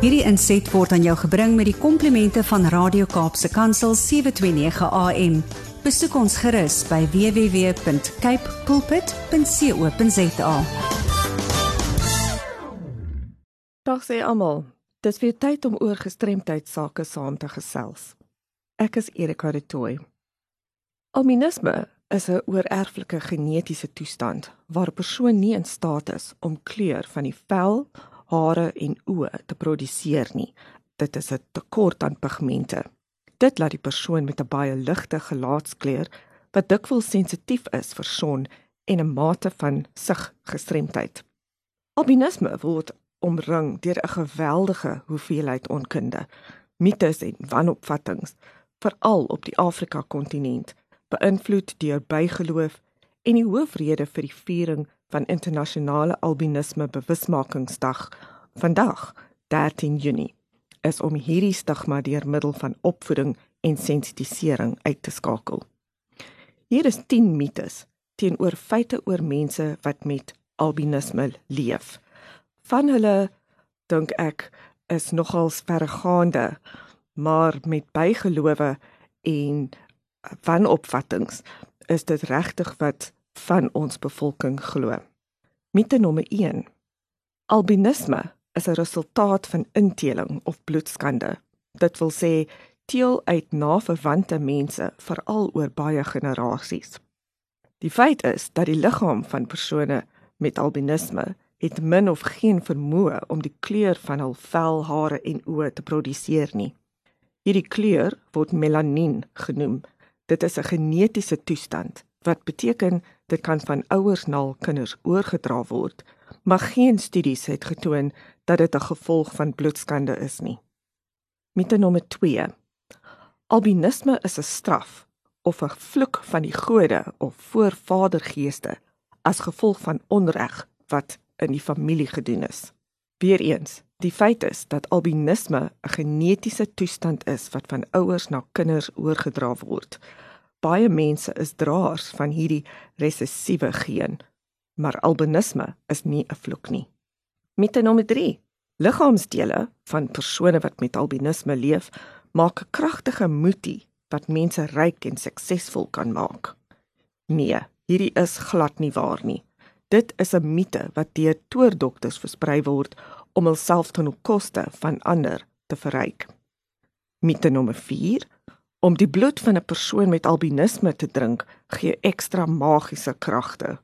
Hierdie inset word aan jou gebring met die komplimente van Radio Kaapse Kansel 729 AM. Besoek ons gerus by www.cape pulpit.co.za. Dag sê almal, dis weer tyd om oor gestremdheid sake saam te gesels. Ek is Erika de Tooy. Albinisme is 'n oorerflike genetiese toestand waar 'n persoon nie in staat is om kleur van die vel, hare en oë te produseer nie. Dit is 'n tekort aan pigmente. Dit laat die persoon met 'n baie ligte gelaatskleur wat dikwels sensitief is vir son en 'n mate van siggestremdheid. Albinisme word omring deur 'n geweldige hoeveelheid onkunde, mites en wanopvattinge, veral op die Afrika-kontinent beïnvloed deur bygeloof en die hoofrede vir die viering van internasionale albinisme bewusmakingsdag vandag 13 Junie is om hierdie stigma deur middel van opvoeding en sensitisering uit te skakel. Hier is 10 mites teenoor feite oor mense wat met albinisme leef. Van hulle dink ek is nogal verregaande, maar met bygelowe en wanopvattinge is dit regtig wat van ons bevolking glo. Mite nommer 1. Albinisme is 'n resultaat van inteling of bloedskande. Dit wil sê teel uit naverwante mense veral oor baie generasies. Die feit is dat die liggaam van persone met albinisme het min of geen vermoë om die kleur van hul vel, hare en oë te produseer nie. Hierdie kleur word melanien genoem Dit is 'n genetiese toestand wat beteken dit kan van ouers na kinders oorgedra word, maar geen studies het getoon dat dit 'n gevolg van bloedskande is nie. Mite nommer 2. Albinisme is 'n straf of 'n vloek van die gode of voorvadergeeste as gevolg van onreg wat in die familie gedoen is. Weereens, die feit is dat albinisme 'n genetiese toestand is wat van ouers na kinders oorgedra word. Baie mense is draers van hierdie resessiewe geen, maar albinisme is nie 'n vloek nie. Mite nommer 3. Liggaamsdele van persone wat met albinisme leef, maak 'n kragtige moetie wat mense ryk en suksesvol kan maak. Nee, hierdie is glad nie waar nie. Dit is 'n mite wat deur toordokters versprei word om hulself ten koste van ander te verryk. Mite nommer 4: Om die bloed van 'n persoon met albinisme te drink, gee ekstra magiese kragte.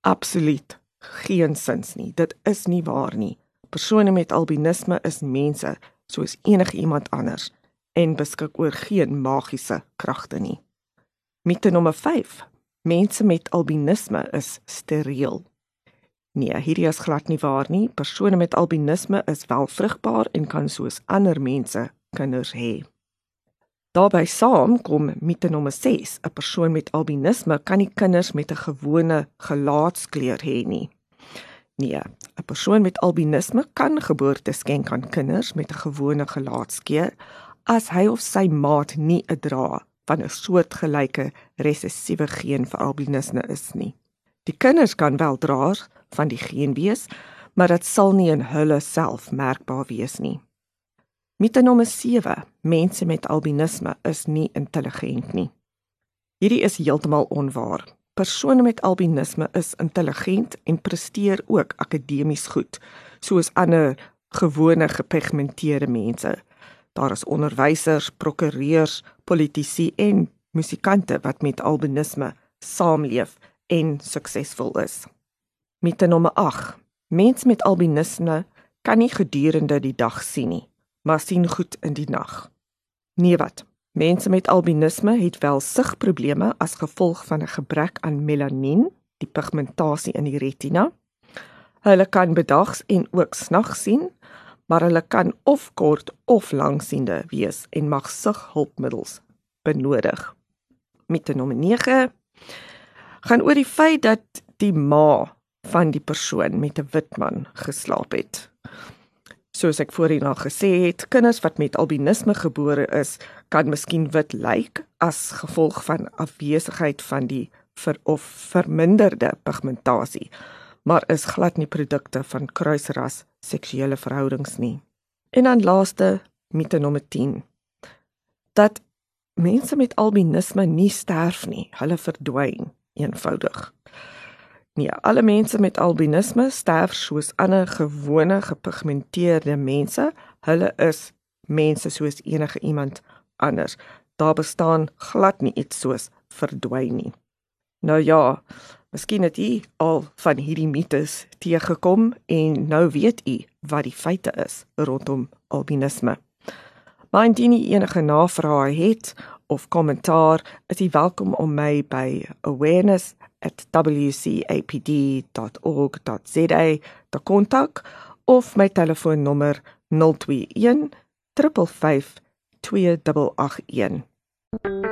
Absoluut geensins nie. Dit is nie waar nie. Persone met albinisme is mense soos enige iemand anders en beskik oor geen magiese kragte nie. Mite nommer Mense met albinisme is steriel. Nee, hierdie is glad nie waar nie. Persone met albinisme is wel vrugbaar en kan soos ander mense kinders hê. Daarby saam kom mite nommer 6, 'n persoon met albinisme kan nie kinders met 'n gewone gelaatskleur hê nie. Nee, 'n persoon met albinisme kan geboorte skenk aan kinders met 'n gewone gelaatskleur as hy of sy maat nie 'n dra van 'n soortgelyke resessiewe geen vir albinisme is nie. Die kinders kan wel draers van die geen wees, maar dit sal nie in hulle self merkbaar wees nie. Mite nommer 7: Mense met albinisme is nie intelligent nie. Hierdie is heeltemal onwaar. Persone met albinisme is intelligent en presteer ook akademies goed, soos ander gewone gepigmenteerde mense. Daar is onderwysers, prokureurs, politici en musikante wat met albinisme saamleef en suksesvol is. Mite nommer 8. Mense met albinisme kan nie gedurende die dag sien nie, maar sien goed in die nag. Nee wat? Mense met albinisme het wel sigprobleme as gevolg van 'n gebrek aan melanien, die pigmentasie in die retina. Hulle kan bedags en ook snags sien, maar hulle kan of kort of langsiende wees en mag sighulpmiddels benodig. Met nommer 9 gaan oor die feit dat die ma van die persoon met 'n wit man geslaap het. Soos ek voorheen al gesê het, kinders wat met albinisme gebore is, kan miskien wit lyk as gevolg van afwesigheid van die vir of verminderde pigmentasie. Maar is glad nie produkte van kruisras seksuele verhoudings nie. En dan laaste mite nommer 10 dat mense met albinisme nie sterf nie, hulle verdwyn eenvoudig. Nee, alle mense met albinisme sterf soos ander gewone gepigmenteerde mense. Hulle is mense soos enige iemand anders. Daar bestaan glad nie iets soos verdwyn nie. Nou ja, miskien het u al van hierdie mites teëgekom en nou weet u wat die feite is rondom albinisme. Maar indien u enige navrae het of kommentaar, is u welkom om my by awareness@wcapd.org.za te kontak of my telefoonnommer 021 355 2881.